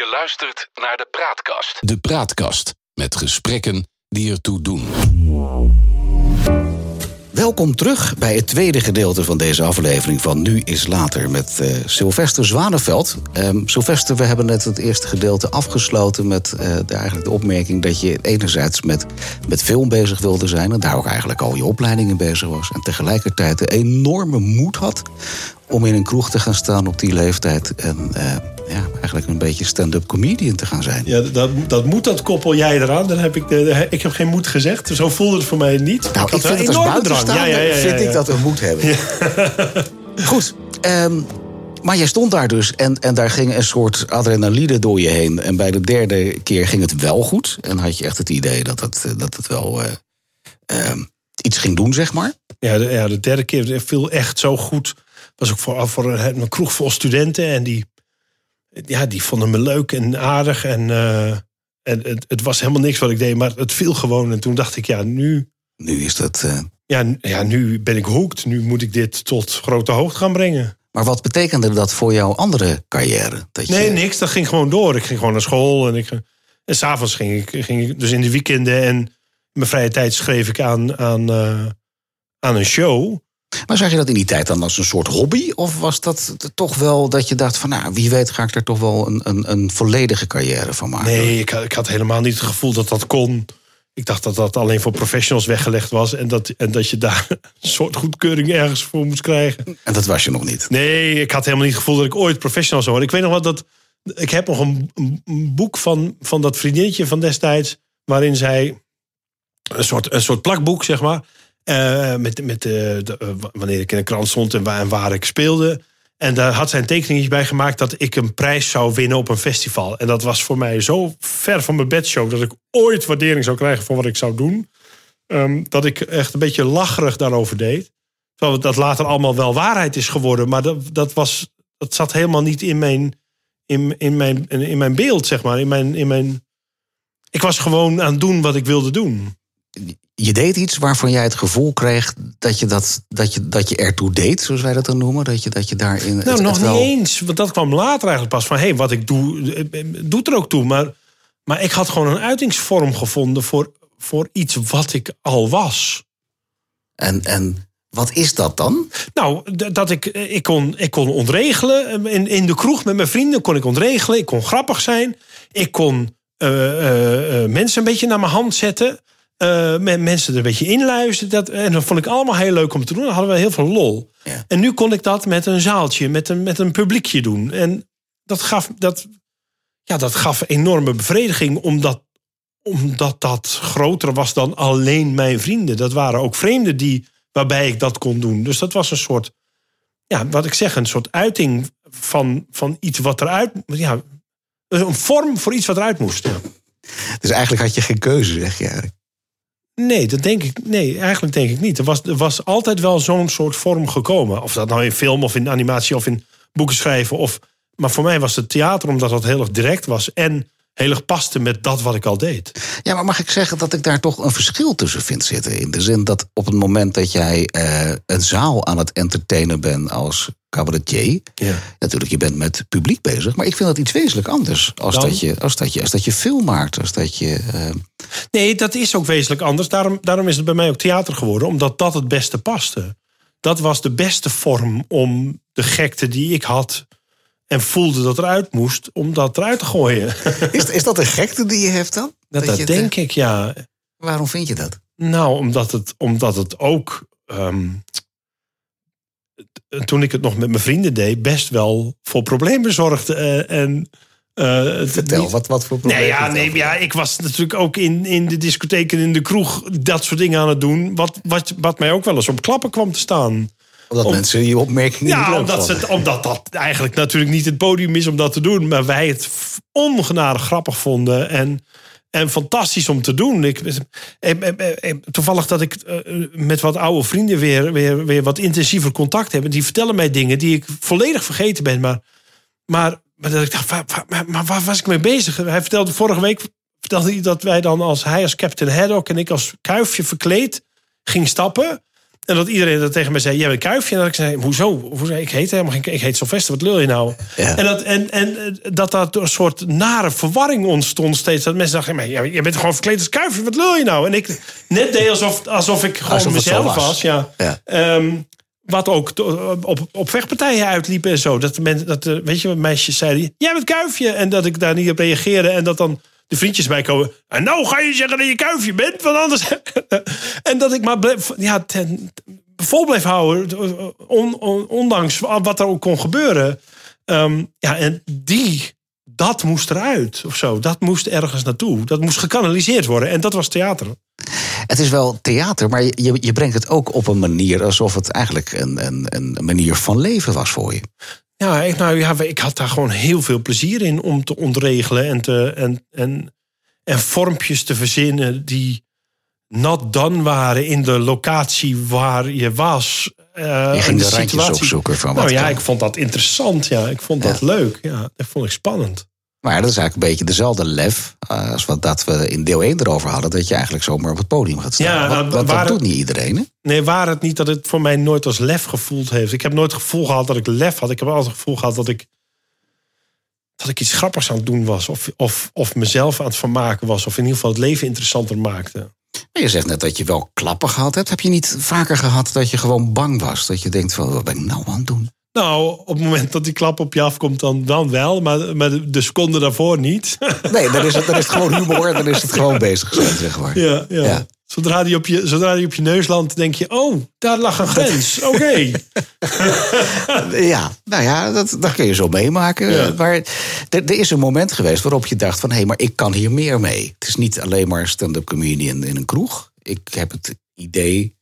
Je luistert naar de Praatkast. De Praatkast met gesprekken die ertoe doen. Welkom terug bij het tweede gedeelte van deze aflevering van Nu is Later met uh, Sylvester Zwaneveld. Um, Sylvester, we hebben net het eerste gedeelte afgesloten met uh, de, eigenlijk de opmerking dat je enerzijds met, met film bezig wilde zijn en daar ook eigenlijk al je opleiding in bezig was. En tegelijkertijd een enorme moed had om in een kroeg te gaan staan op die leeftijd. En uh, ja, eigenlijk een beetje stand-up comedian te gaan zijn. Ja, dat, dat moet, dat koppel jij eraan. Dan heb ik, de, ik heb geen moed gezegd. Zo voelde het voor mij niet. Nou, ik, ik vind het als buitenstaander ja, ja, ja, vind ik dat we moed hebben. Goed. Um, maar jij stond daar dus en, en daar ging een soort adrenaline door je heen. En bij de derde keer ging het wel goed. En had je echt het idee dat het, dat het wel uh, uh, iets ging doen, zeg maar. Ja de, ja, de derde keer viel echt zo goed. Was ook voor, voor een, een kroeg vol studenten. En die, ja, die vonden me leuk en aardig. En, uh, en het, het, was helemaal niks wat ik deed, maar het viel gewoon. En toen dacht ik, ja, nu. Nu is dat. Uh... Ja, ja, nu ben ik hoekt. Nu moet ik dit tot grote hoogte gaan brengen. Maar wat betekende dat voor jouw andere carrière? Dat je... Nee, niks. Dat ging gewoon door. Ik ging gewoon naar school. En, ik, en s'avonds ging ik, ging ik. Dus in de weekenden en mijn vrije tijd schreef ik aan, aan, uh, aan een show. Maar zag je dat in die tijd dan als een soort hobby? Of was dat toch wel dat je dacht van nou, wie weet ga ik er toch wel een, een, een volledige carrière van maken? Nee, ik, ik had helemaal niet het gevoel dat dat kon. Ik dacht dat dat alleen voor professionals weggelegd was. En dat, en dat je daar een soort goedkeuring ergens voor moest krijgen. En dat was je nog niet? Nee, ik had helemaal niet het gevoel dat ik ooit professional zou worden. Ik weet nog wat dat. Ik heb nog een, een boek van, van dat vriendinnetje van destijds. waarin zij. Een soort, een soort plakboek, zeg maar. Uh, met, met uh, de, uh, wanneer ik in een krant stond en waar, waar ik speelde. En daar had zij een tekeningetje bij gemaakt dat ik een prijs zou winnen op een festival. En dat was voor mij zo ver van mijn bedshow dat ik ooit waardering zou krijgen voor wat ik zou doen. Um, dat ik echt een beetje lacherig daarover deed. Terwijl dat later allemaal wel waarheid is geworden. Maar dat, dat, was, dat zat helemaal niet in mijn, in, in, mijn, in mijn beeld, zeg maar. In mijn, in mijn... Ik was gewoon aan het doen wat ik wilde doen je deed iets waarvan jij het gevoel kreeg dat je, dat, dat je, dat je ertoe deed, zoals wij dat dan noemen. Dat je, dat je daarin. Nou, het, nog het wel... niet eens. Want dat kwam later eigenlijk pas van hé, hey, wat ik doe, doet er ook toe. Maar, maar ik had gewoon een uitingsvorm gevonden voor, voor iets wat ik al was. En, en wat is dat dan? Nou, dat ik, ik, kon, ik kon ontregelen. In, in de kroeg met mijn vrienden kon ik ontregelen. Ik kon grappig zijn. Ik kon uh, uh, mensen een beetje naar mijn hand zetten uh, mensen er een beetje inluisteren. Dat, en dat vond ik allemaal heel leuk om te doen. Dan hadden we heel veel lol. Ja. En nu kon ik dat met een zaaltje, met een, met een publiekje doen. En dat gaf, dat, ja, dat gaf enorme bevrediging, omdat, omdat dat groter was dan alleen mijn vrienden. Dat waren ook vreemden die, waarbij ik dat kon doen. Dus dat was een soort, ja, wat ik zeg, een soort uiting van, van iets wat eruit. Ja, een vorm voor iets wat eruit moest. Ja. Dus eigenlijk had je geen keuze, zeg je eigenlijk. Nee, dat denk ik. Nee, eigenlijk denk ik niet. Er was, er was altijd wel zo'n soort vorm gekomen. Of dat nou in film of in animatie of in boeken schrijven. Of, maar voor mij was het theater omdat dat heel erg direct was. En heel erg paste met dat wat ik al deed. Ja, maar mag ik zeggen dat ik daar toch een verschil tussen vind zitten? In de zin dat op het moment dat jij uh, een zaal aan het entertainen bent als cabaretier. Ja. Natuurlijk, je bent met publiek bezig. Maar ik vind dat iets wezenlijk anders. Als, dat je, als, dat je, als dat je film maakt. Als dat je, uh... Nee, dat is ook wezenlijk anders. Daarom, daarom is het bij mij ook theater geworden. Omdat dat het beste paste. Dat was de beste vorm om de gekte die ik had en voelde dat eruit moest om dat eruit te gooien. Is, is dat een gekte die je hebt dan? Dat, dat, denk ik, ja. Waarom vind je dat? Nou, omdat het, omdat het ook. Um, toen ik het nog met mijn vrienden deed, best wel voor problemen zorgde. Uh, en, uh, Vertel, niet... wat, wat voor problemen? Nee, ja, nee, ja, ik was natuurlijk ook in, in de discotheek en in de kroeg dat soort dingen aan het doen. Wat, wat, wat mij ook wel eens op klappen kwam te staan omdat Om, mensen die opmerkingen ja, omdat, ze, omdat dat eigenlijk natuurlijk niet het podium is om dat te doen. Maar wij het ongenadig grappig vonden. En, en fantastisch om te doen. Ik, toevallig dat ik met wat oude vrienden weer, weer, weer wat intensiever contact heb. Die vertellen mij dingen die ik volledig vergeten ben. Maar, maar, maar dat ik dacht, waar, maar waar was ik mee bezig? Hij vertelde vorige week vertelde hij dat wij dan als hij als Captain Haddock en ik als kuifje verkleed ging stappen. En dat iedereen dat tegen mij zei, jij bent Kuifje. En dat ik zei, hoezo? hoezo? Ik heet helemaal geen, ik heet Sylvester, wat lul je nou? Ja. En, dat, en, en eh, dat daar een soort nare verwarring ontstond steeds. Dat mensen dachten, maar je bent gewoon verkleed als Kuifje, wat lul je nou? En ik net deed alsof, alsof ik gewoon Alsof mezelf was. was. ja. Ja. Ehm, wat ook op, op vechtpartijen uitliep en zo. Dat de mensen, dat weet je, wat meisjes zeiden: Jij bent kuifje. En dat ik daar niet op reageerde. En dat dan de vriendjes bij komen. En nou ga je zeggen dat je kuifje bent, want anders. en dat ik maar bleef, ja, ten, vol bleef houden. On, on- ondanks wat er ook kon gebeuren. Ehm, ja, en die, dat moest eruit of zo. Dat moest ergens naartoe. Dat moest gekanaliseerd worden. En dat was theater. Het is wel theater, maar je- je brengt het ook op een manier alsof het eigenlijk een, een, een manier van leven was voor je. Ja, ik, nou, ja, ik had daar gewoon heel veel plezier in om te ontregelen en, te, en, en, en vormpjes te verzinnen die not done waren in de locatie waar je was. eh, Je ging in de randjes opzoeken van wat Nou ja, kan. ik vond dat interessant. Ja, ik vond dat Ja. leuk. Ja, dat vond ik spannend. Maar dat is eigenlijk een beetje dezelfde lef eh, als wat dat we in deel 1 erover hadden. Dat je eigenlijk zomaar op het podium gaat staan. Ja, Want- nou, dat waren- doet niet iedereen. Hè? Nee, waar het niet dat het voor mij nooit als lef gevoeld heeft. Ik heb nooit het gevoel gehad dat ik lef had. Ik heb altijd het gevoel gehad dat ik, dat ik iets grappigs aan het doen was. Of, of, of mezelf aan het vermaken was. Of in ieder geval het leven interessanter maakte. Maar je zegt net dat je wel klappen gehad hebt. Heb je niet vaker gehad dat je gewoon bang was? Dat je denkt van, wat ben ik nou aan het doen? Nou, op het moment dat die klap op je afkomt, dan, dan wel. Maar, maar de, de seconde daarvoor niet. Nee, dan is het, dan is het gewoon humor en dan is het gewoon bezig zijn, zeg maar. ja, ja. Ja. Zodra, die op je, zodra die op je neus landt, denk je... Oh, daar lag een grens. Oké. Ja, nou ja, dat, dat kun je zo meemaken. Ja. Maar er, is een moment geweest waarop je dacht van... hé, maar ik kan hier meer mee. Het is niet alleen maar stand-up comedian in een kroeg. Ik heb het idee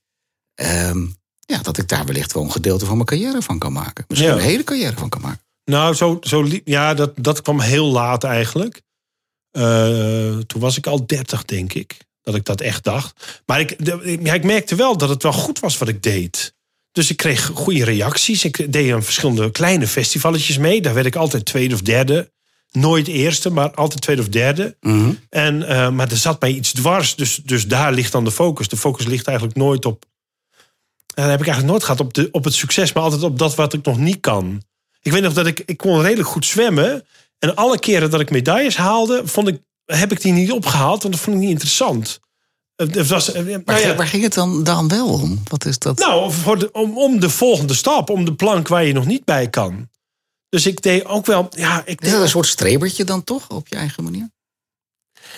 ehm, ja, dat ik daar wellicht wel een gedeelte van mijn carrière van kan maken. Misschien Ja. een hele carrière van kan maken. Nou, zo, zo, ja, dat, dat kwam heel laat eigenlijk. Eh, toen was ik al 30, denk ik. Dat ik dat echt dacht. Maar ik, ja, ik merkte wel dat het wel goed was wat ik deed. Dus ik kreeg goede reacties. Ik deed aan verschillende kleine festivalletjes mee. Daar werd ik altijd tweede of derde. Nooit eerste, maar altijd tweede of derde. En, eh, maar er zat mij iets dwars. Dus, dus daar ligt dan de focus. De focus ligt eigenlijk nooit op. En dat heb ik eigenlijk nooit gehad op, de, op het succes, maar altijd op dat wat ik nog niet kan. Ik weet nog dat ik, ik kon redelijk goed zwemmen. En alle keren dat ik medailles haalde, vond ik, heb ik die niet opgehaald, want dat vond ik niet interessant. Het was, eh, nou Waar, ja, waar ging het dan, dan wel om? Wat is dat? nou, voor de, om, om de volgende stap, om de plank waar je nog niet bij kan. Dus ik deed ook wel, ja, ik is deed dat een soort strebertje dan toch, op je eigen manier?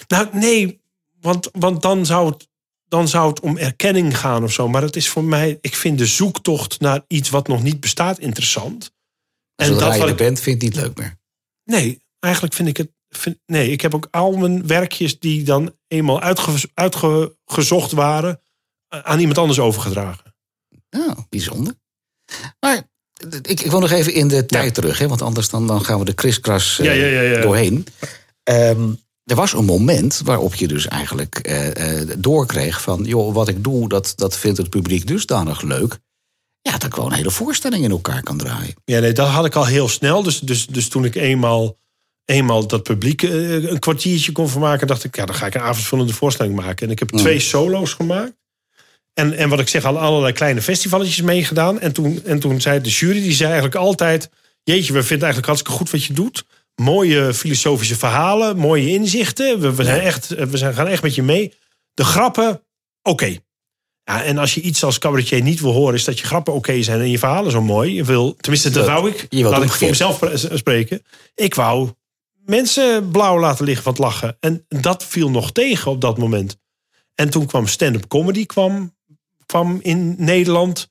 Nou, nee, want, want dan, zou het, dan zou het om erkenning gaan of zo. Maar het is voor mij, ik vind de zoektocht naar iets wat nog niet bestaat interessant. En Zodra dat je wat er ik- bent, vind je het niet leuk meer. Nee, eigenlijk vind ik het. Nee, ik heb ook al mijn werkjes die dan eenmaal uitge, uitgezocht waren, eh, aan iemand anders overgedragen. Nou, bijzonder. Maar ik, ik wil nog even in de tijd terug, hè, want anders dan, dan gaan we de kriskras eh, Ja, ja, doorheen. Ehm, er was een moment waarop je dus eigenlijk eh, doorkreeg van... joh, wat ik doe, dat, dat vindt het publiek dusdanig leuk... ja, dat ik gewoon een hele voorstelling in elkaar kan draaien. Ja, nee, dat had ik al heel snel. Dus, dus, dus toen ik eenmaal, eenmaal dat publiek eh, een kwartiertje kon vermaken, dacht ik, ja, dan ga ik een avondvullende voorstelling maken. En ik heb twee solo's gemaakt. En, en wat ik zeg, al allerlei kleine festivaletjes meegedaan. En toen, en toen zei de jury, die zei eigenlijk altijd... Jeetje, we vinden eigenlijk hartstikke goed wat je doet. Mooie filosofische verhalen, mooie inzichten. We, we, zijn echt, we zijn, gaan echt met je mee. De grappen, oké. Ja, en als je iets als cabaretier niet wil horen... is dat je grappen oké zijn en je verhalen zo mooi. Je wil, tenminste, dat wou ik. je Laat ik voor mezelf pre- spreken. Ik wou mensen blauw laten liggen van het lachen. En dat viel nog tegen op dat moment. En toen kwam stand-up comedy kwam, kwam in Nederland.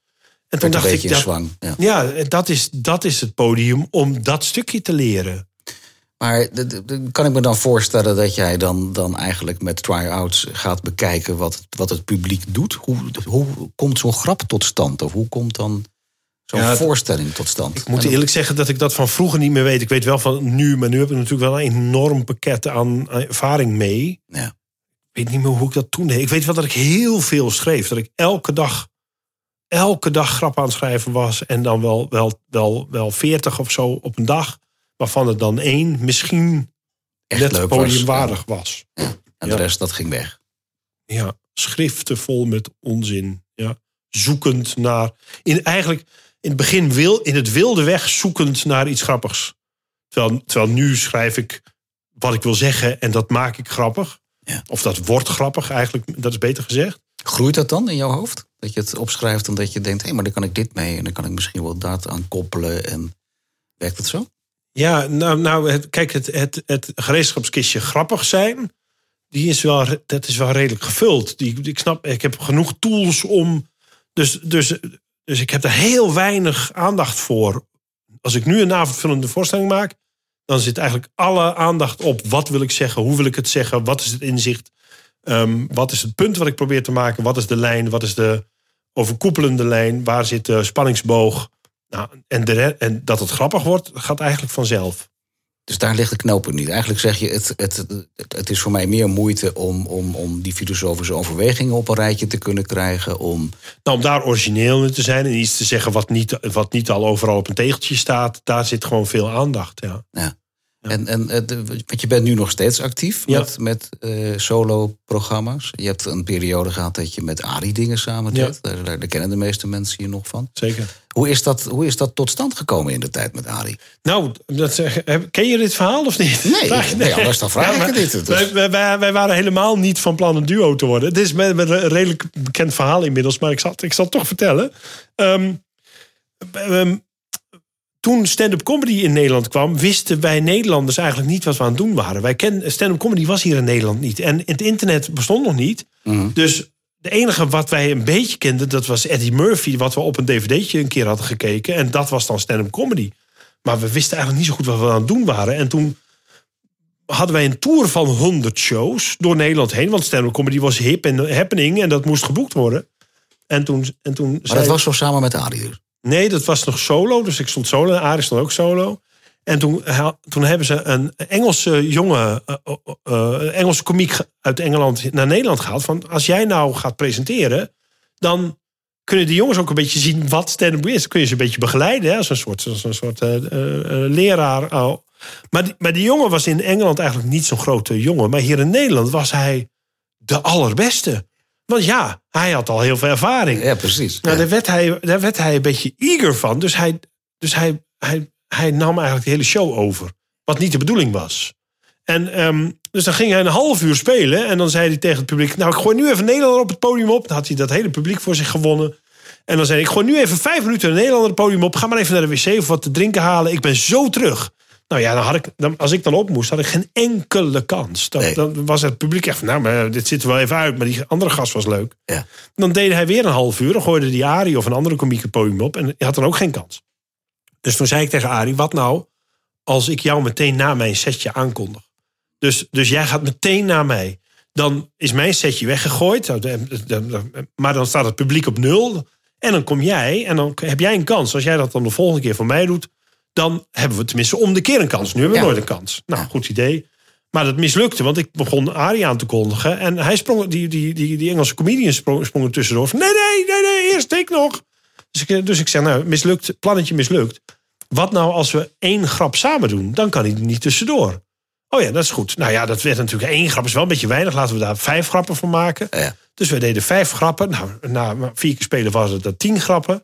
En toen dacht ik, dat, zwang. Ja. ja, dat is, dat is het podium om dat stukje te leren. Maar kan ik me dan voorstellen dat jij dan, dan eigenlijk met try-outs gaat bekijken wat, het- wat het publiek doet? Hoe, hoe komt zo'n grap tot stand? Of hoe komt dan zo'n Ja, voorstelling tot stand? Ik moet eerlijk zeggen dat ik dat van vroeger niet meer weet. Ik weet wel van nu, maar nu heb ik natuurlijk wel een enorm pakket aan ervaring mee. Ja. Ik weet niet meer hoe ik dat toen deed. Ik weet wel dat ik heel veel schreef. Dat ik elke dag, elke dag grap aan het schrijven was. En dan wel, wel, wel, wel 40 of zo op een dag. Waarvan het dan één misschien Echt net leuk was. podiumwaardig was. En Ja. de rest, dat ging weg. Ja, schriften vol met onzin. Ja. zoekend naar. In, eigenlijk in het begin wil, in het wilde weg zoekend naar iets grappigs. Terwijl, terwijl nu schrijf ik wat ik wil zeggen en dat maak ik grappig. Ja. Of dat wordt grappig eigenlijk, dat is beter gezegd. Groeit dat dan in jouw hoofd? Dat je het opschrijft en dat je denkt, hé, hey, maar dan kan ik dit mee en dan kan ik misschien wel dat aan koppelen. En werkt het zo? Ja, nou, nou het, kijk, het, het, het gereedschapskistje grappig zijn, die is wel, dat is wel redelijk gevuld. Die, ik snap, ik heb genoeg tools om. Dus, dus, dus ik heb er heel weinig aandacht voor. Als ik nu een avondvullende voorstelling maak, dan zit eigenlijk alle aandacht op wat wil ik zeggen, hoe wil ik het zeggen, wat is het inzicht, um, wat is het punt wat ik probeer te maken, wat is de lijn, wat is de overkoepelende lijn, waar zit de spanningsboog. Nou, en, en dat het grappig wordt, gaat eigenlijk vanzelf. Dus daar ligt de knopen niet. Eigenlijk zeg je, het, het, het is voor mij meer moeite om, om, om die filosofische overwegingen op een rijtje te kunnen krijgen. Om... Nou, om daar origineel in te zijn en iets te zeggen wat niet, wat niet al overal op een tegeltje staat, daar zit gewoon veel aandacht. Ja. ja. En, en want je bent nu nog steeds actief met, met uh, solo-programma's. Je hebt een periode gehad dat je met Ari dingen samen deed. Daar, daar, kennen de meeste mensen je nog van. Zeker. Hoe is, dat, hoe is dat tot stand gekomen in de tijd met Ari? Nou, dat, ken je dit verhaal of niet? Nee, nee, nee anders dan vraag ik dit. Dus. Wij, wij, wij, waren helemaal niet van plan een duo te worden. Het is met, met een redelijk bekend verhaal inmiddels, maar ik zal, ik zal het toch vertellen. Um, um, toen stand-up comedy in Nederland kwam, wisten wij Nederlanders eigenlijk niet wat we aan het doen waren. Wij kennen stand-up comedy was hier in Nederland niet. En het internet bestond nog niet. Mhm. Dus de enige wat wij een beetje kenden, dat was Eddie Murphy, wat we op een dvd'tje een keer hadden gekeken. En dat was dan stand-up comedy. Maar we wisten eigenlijk niet zo goed wat we aan het doen waren. En toen hadden wij een tour van 100 shows door Nederland heen. Want stand-up comedy was hip en happening en dat moest geboekt worden. En toen, en toen maar dat was zo samen met Adi dus? Nee, dat was nog solo. Dus ik stond solo en Aris stond ook solo. En toen, toen hebben ze een Engelse jonge, uh, Engelse komiek uit Engeland naar Nederland gehaald. Van als jij nou gaat presenteren, dan kunnen die jongens ook een beetje zien wat stand-up is. kun je ze een beetje begeleiden, hè, als een soort, als een soort leraar. Maar, maar die jongen was in Engeland eigenlijk niet zo'n grote jongen. Maar hier in Nederland was hij de allerbeste. Want ja, hij had al heel veel ervaring. Ja, precies. Nou, ja. daar, werd hij, daar werd hij een beetje eager van. Dus hij, dus hij, hij, hij nam eigenlijk de hele show over. Wat niet de bedoeling was. En um, dus dan ging hij een half uur spelen. En dan zei hij tegen het publiek: Nou, ik gooi nu even Nederlander op het podium op. Dan had hij dat hele publiek voor zich gewonnen. En dan zei hij: Ik gooi nu even vijf minuten een Nederlander op het podium op. Ga maar even naar de wc of wat te drinken halen. Ik ben zo terug. Nou ja, dan had ik, dan, als ik dan op moest, had ik geen enkele kans. Dan, Nee. dan was het publiek echt van, nou, maar dit zit er wel even uit. Maar die andere gast was leuk. Ja. Dan deed hij weer een half uur. Dan gooide die Arie of een andere komiek het podium op. En hij had dan ook geen kans. Dus toen zei ik tegen Arie, wat nou als ik jou meteen na mijn setje aankondig? Dus, dus jij gaat meteen na mij. Dan is mijn setje weggegooid. Maar dan staat het publiek op nul. En dan kom jij en dan heb jij een kans. Als jij dat dan de volgende keer voor mij doet, dan hebben we tenminste om de keer een kans. Nu hebben we Ja. nooit een kans. Nou, goed idee. Maar dat mislukte, want ik begon Arie aan te kondigen. En hij sprong, die, die, die, die Engelse comedian sprong, sprong er tussendoor. Van, nee, nee, nee, nee, eerst ik nog. Dus ik, dus ik zeg, nou, mislukt, plannetje mislukt. Wat nou als we één grap samen doen? Dan kan hij er niet tussendoor. Oh ja, dat is goed. Nou ja, dat werd natuurlijk één grap is wel een beetje weinig. Laten we daar vijf grappen van maken. Ja. Dus we deden vijf grappen. Nou, na vier keer spelen was het dat tien grappen.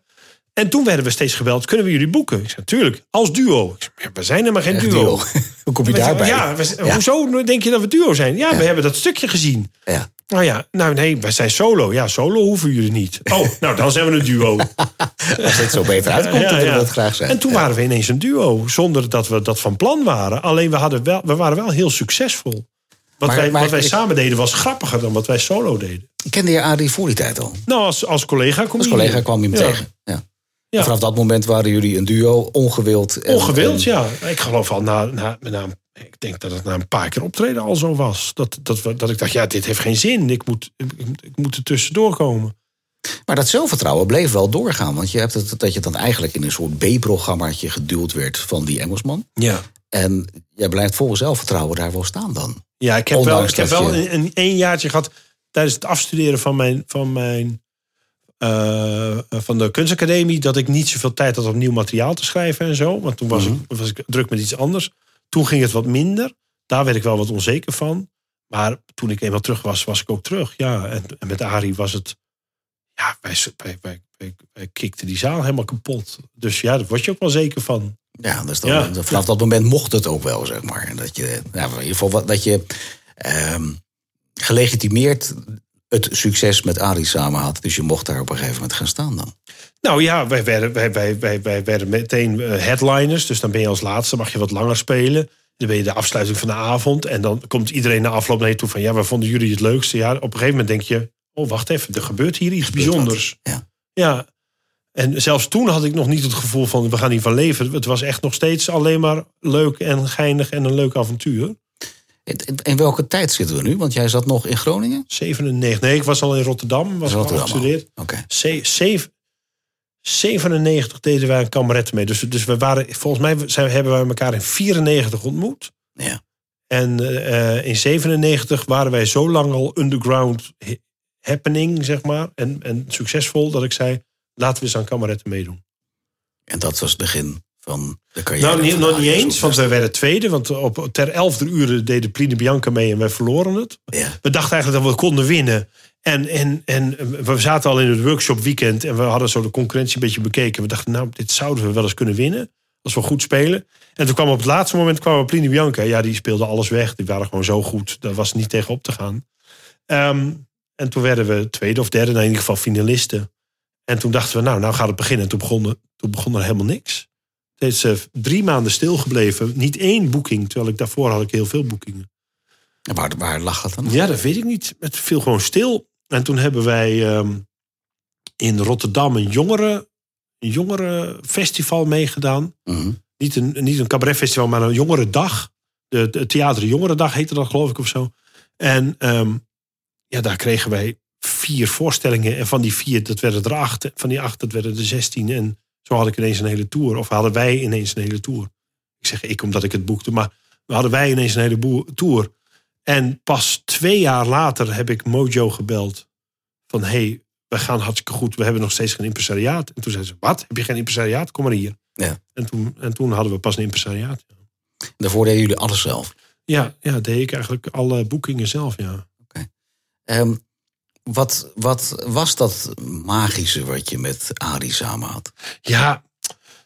En toen werden we steeds gebeld. Kunnen we jullie boeken? Ik zei, natuurlijk. Als duo. Ik zei, "Ja, we zijn helemaal geen Echt duo. duo. Hoe kom je daarbij? Ja, we- hoezo denk je dat we duo zijn? Ja, we hebben dat stukje gezien. Ja. Nou ja, nou nee, wij zijn solo. Ja, solo hoeven jullie niet. Oh, nou dan zijn we een duo. Als dit zo beter uitkomt, Ja, dan willen we het graag zijn. En toen waren we ineens een duo, zonder dat we dat van plan waren. Alleen we, hadden wel, we waren wel heel succesvol. Wat, Maar- wij, maar wat wij ik- samen deden was grappiger dan wat wij solo deden. Kende je Adi voor die tijd al? Nou, als, als collega kom Als collega kwam je hem Ja. tegen. Ja. Ja. Vanaf dat moment waren jullie een duo, ongewild. en- Ongewild, en- ja. Ik geloof al na, na, na, ik denk dat het na een paar keer optreden al zo was. Dat, dat, dat ik dacht, ja, dit heeft geen zin. Ik moet, ik, ik moet er tussendoor komen. Maar dat zelfvertrouwen bleef wel doorgaan. Want je hebt het dat je dan eigenlijk in een soort B-programmaatje geduwd werd van die Engelsman. Ja. En jij blijft vol zelfvertrouwen daar wel staan dan. Ja, ik heb wel, ik heb wel je- een, een, een jaartje gehad tijdens het afstuderen van mijn, van mijn eh, van de kunstacademie dat ik niet zoveel tijd had om nieuw materiaal te schrijven en zo. Want toen was, Mhm. ik, was ik druk met iets anders. Toen ging het wat minder. Daar werd ik wel wat onzeker van. Maar toen ik eenmaal terug was, was ik ook terug. Ja, en, en met Arie was het. ja, wij, wij, wij, kikten die zaal helemaal kapot. Dus ja, daar word je ook wel zeker van. Ja, dus dan, Ja. vanaf dat moment mocht het ook wel, zeg maar. Dat je, nou, in ieder geval dat je ehm, gelegitimeerd het succes met Arie samen had. Dus je mocht daar op een gegeven moment gaan staan dan. Nou ja, wij werden, wij, wij, wij, wij werden meteen eh, headliners. Dus dan ben je als laatste, mag je wat langer spelen. Dan ben je de afsluiting van de avond. En dan komt iedereen na afloop naar je toe van... ja, waar vonden jullie het leukste? Ja, op een gegeven moment denk je... oh, wacht even, er gebeurt hier iets Gebeurt wat. bijzonders. Ja. Ja. En zelfs toen had ik nog niet het gevoel van... we gaan hiervan leven. Het was echt nog steeds alleen maar leuk en geinig en een leuk avontuur. In, welke tijd zitten we nu? Want jij zat nog in Groningen? 97, nee, ik was al in Rotterdam. Was Rotterdam al. afgestudeerd. Oké. Ze- zeven- 97 deden wij een kameret mee. Dus, dus we waren, volgens mij zijn, hebben wij elkaar in 94 ontmoet. Ja. En eh, in 97 waren wij zo lang al underground happening, zeg maar. En, en succesvol dat ik zei, laten we eens aan kameretten meedoen. En dat was het begin van. Nou, niet, nog niet eens, want wij werden tweede. Want op, ter elfde uren deden Pline Bianca mee en wij verloren het. Ja. We dachten eigenlijk dat we konden winnen. En, en, en we zaten al in het workshop weekend en we hadden zo de concurrentie een beetje bekeken. We dachten, nou, dit zouden we wel eens kunnen winnen. Als we goed spelen. En toen kwam op het laatste moment kwam Pline Bianca. Ja, die speelde alles weg. Die waren gewoon zo goed. Daar was niet tegen op te gaan. Ehm, en toen werden we tweede of derde, nou in ieder geval finalisten. En toen dachten we, nou, nou gaat het beginnen. En toen begon, toen begon er helemaal niks. Is eh, drie maanden stilgebleven. Niet één boeking, terwijl ik daarvoor had ik heel veel boekingen. En waar, waar lag dat dan? Ja, dat weet ik niet. Het viel gewoon stil. En toen hebben wij ehm, in Rotterdam een jongeren, een jongerenfestival meegedaan. Mhm. Niet een, niet een cabaretfestival, maar een jongerendag. De, de Theater Jongerendag heette dat, geloof ik, of zo. En ehm, ja, daar kregen wij vier voorstellingen. En van die vier, dat werden er acht. Van die acht, dat werden er zestien. En zo had ik ineens een hele tour. Of hadden wij ineens een hele tour. Ik zeg ik, omdat ik het boekte. Maar hadden wij ineens een hele tour. En pas twee jaar later heb ik Mojo gebeld. Van, hé, hey, we gaan hartstikke goed. We hebben nog steeds geen impresariaat. En toen zei ze, wat? Heb je geen impresariaat? Kom maar hier. Ja. En toen, en toen hadden we pas een impresariaat. Daarvoor deden jullie alles zelf. Ja, ja, deed ik eigenlijk alle boekingen zelf, ja. Ehm, wat, wat was dat magische wat je met Arie samen had? Ja,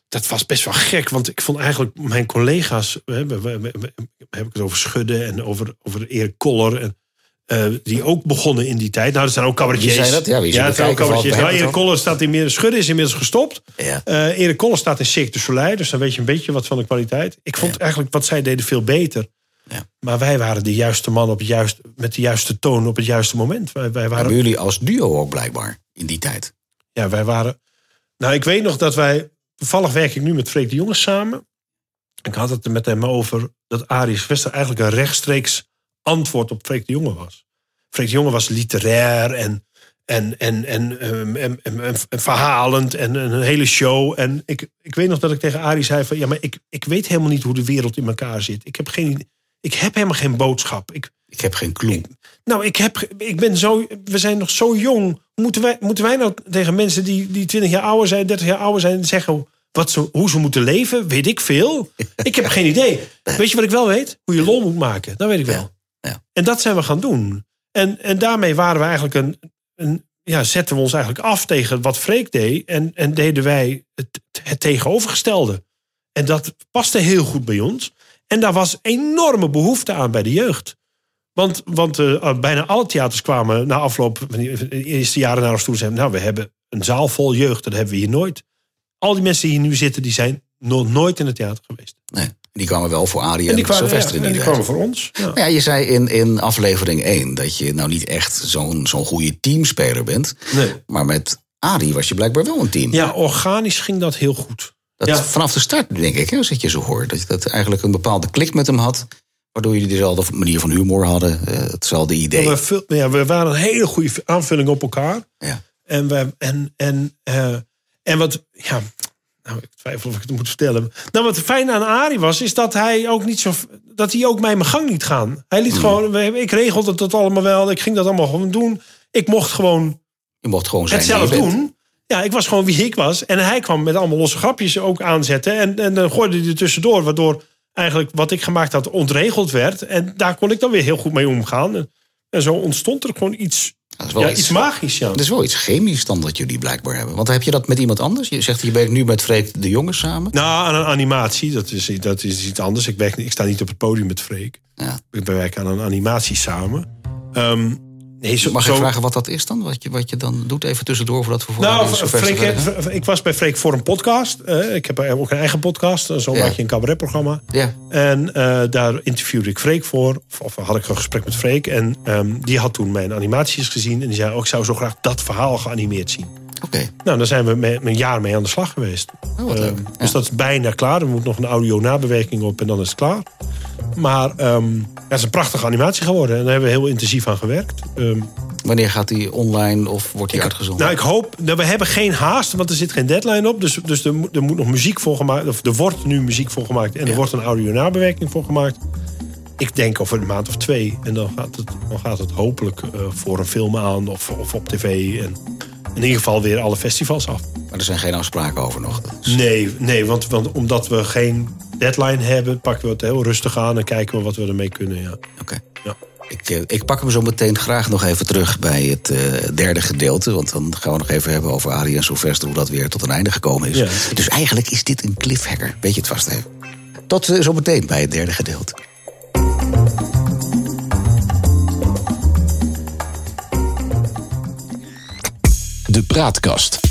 dat was best wel gek. Want ik vond eigenlijk mijn collega's... Hè, we, we- we- we- heb ik het over Schudden en over, over Erik Koller... En, eh, die ook begonnen in die tijd. Nou, dat zijn ook cabaretiers. Wie zijn dat? Ja, wie zijn ja, de dat zijn ook cabaretiers. Nou, Erik Koller staat inmiddels... Schudden is inmiddels gestopt. Ja. Eh, Erik Koller staat in Cirque du Soleil. Dus dan weet je een beetje wat van de kwaliteit. Ik vond eigenlijk wat zij deden veel beter. Ja. Maar wij waren de juiste man op het juiste, met de juiste toon op het juiste moment. Wij, wij waren Hebben jullie als duo ook blijkbaar in die tijd? ja, wij waren. Nou, ik weet nog dat wij. Toevallig werk ik nu met Freek de Jongens samen. Ik had het er met hem over dat Arie Wester eigenlijk een rechtstreeks antwoord op Freek de Jonge was. Freek de Jonge was literair en, en, en, en, ehm, en, en, en- en verhalend en een hele show. En ik, ik weet nog dat ik tegen Arie zei van... ja, maar ik, ik weet helemaal niet hoe de wereld in elkaar zit. Ik heb, geen, ik heb helemaal geen boodschap. Ik, Ik heb geen clue. nou, ik, heb, ik ben zo, we zijn nog zo jong. Moeten wij, moeten wij nou tegen mensen die, die 20 jaar ouder zijn, 30 jaar ouder zijn, zeggen wat ze, hoe ze moeten leven? Weet ik veel. Ik heb geen idee. Weet je wat ik wel weet? Hoe je lol moet maken. Dat weet ik wel. Ja, ja. En dat zijn we gaan doen. En, en daarmee waren we eigenlijk een, een, ja, zetten we ons eigenlijk af tegen wat Freek deed. En, en deden wij het, het tegenovergestelde. En dat paste heel goed bij ons. En daar was enorme behoefte aan bij de jeugd. Want, want eh, bijna alle theaters kwamen na afloop van die de eerste jaren naar ons toe. en Zeiden, nou, we hebben een zaal vol jeugd. Dat hebben we hier nooit. Al die mensen die hier nu zitten, die zijn nog nooit in het theater geweest. Nee, die kwamen wel voor Arie en, En kwamen, Sylvester ja, in die die kwamen voor ons. Ja. Ja, je zei in, in aflevering 1 dat je nou niet echt zo'n zo'n goede teamspeler bent. Nee. Maar met Arie was je blijkbaar wel een team. ja, organisch ging dat heel goed. Dat ja. Vanaf de start, denk ik, hè, als ik je zo hoor. Dat je dat eigenlijk een bepaalde klik met hem had. Waardoor jullie dezelfde manier van humor hadden. eh, hetzelfde idee. We, ja, we waren een hele goede aanvulling op elkaar. Ja. En, we, en, en, eh, en wat, ja, nou, ik twijfel of ik het moet vertellen. Nou, wat fijn aan Arie was, is dat hij ook niet zo, dat hij ook mij mijn gang liet gaan. Hij liet gewoon, we- ik regelde dat allemaal wel, ik ging dat allemaal gewoon doen. Ik mocht gewoon Je mocht gewoon zijn het zelf doen. Ja, ik was gewoon wie ik was. En hij kwam met allemaal losse grapjes ook aanzetten. En, en dan gooide hij er tussendoor, waardoor eigenlijk wat ik gemaakt had ontregeld werd. En daar kon ik dan weer heel goed mee omgaan. En, en zo ontstond er gewoon iets Dat is wel Ja, iets, iets magisch, ja. dat is wel iets chemisch dan dat jullie blijkbaar hebben. Want heb je dat met iemand anders? Je zegt, je werkt nu met Freek de Jonge samen. Nou, aan een animatie, dat is, dat is iets anders. Ik, werk, ik sta niet op het podium met Freek. Ja. Ik werk aan een animatie samen. Ehm, nee, zo, Mag zo- ik vragen wat dat is dan? Wat je, wat je dan doet even tussendoor voordat we voor Nou, Freek, verder gaan? heeft- ik was bij Freek voor een podcast. Eh, ik heb ook een eigen podcast. Zo Ja. maak je een cabaretprogramma. Ja, En eh, daar interviewde ik Freek voor. Of, of had ik een gesprek met Freek. En ehm, die had toen mijn animaties gezien. En die zei, oh, ik zou zo graag dat verhaal geanimeerd zien. oké. Nou, daar zijn we met, een jaar mee aan de slag geweest. Oh, wat leuk. Ehm, Ja. Dus dat is bijna klaar. Er moet nog een audio nabewerking op en dan is het klaar. Maar ehm, ja, het is een prachtige animatie geworden. En daar hebben we heel intensief aan gewerkt. Ehm, Wanneer gaat die online of wordt die uitgezonden? nou, ik hoop... Nou, we hebben geen haast, want er zit geen deadline op. Dus, dus er, moet, er moet nog muziek voor gemaakt... Of er wordt nu muziek voor gemaakt. En er Ja. wordt een audio nabewerking voor gemaakt. Ik denk over een maand of twee. En dan gaat het, dan gaat het hopelijk eh, voor een film aan of, of op tv. En in ieder geval weer alle festivals af. Maar er zijn geen afspraken over nog. Dus- Nee, nee want, want omdat we geen deadline hebben... pakken we het heel rustig aan en kijken we wat we ermee kunnen. Ja. Oké. Ja. Ik, eh, ik pak hem zo meteen graag nog even terug bij het eh, derde gedeelte. Want dan gaan we nog even hebben over Arie en Sylvester... hoe dat weer tot een einde gekomen is. Ja. Dus eigenlijk is dit een cliffhanger. Weet je het vast even. Tot eh, zo meteen bij het derde gedeelte. De Praatkast.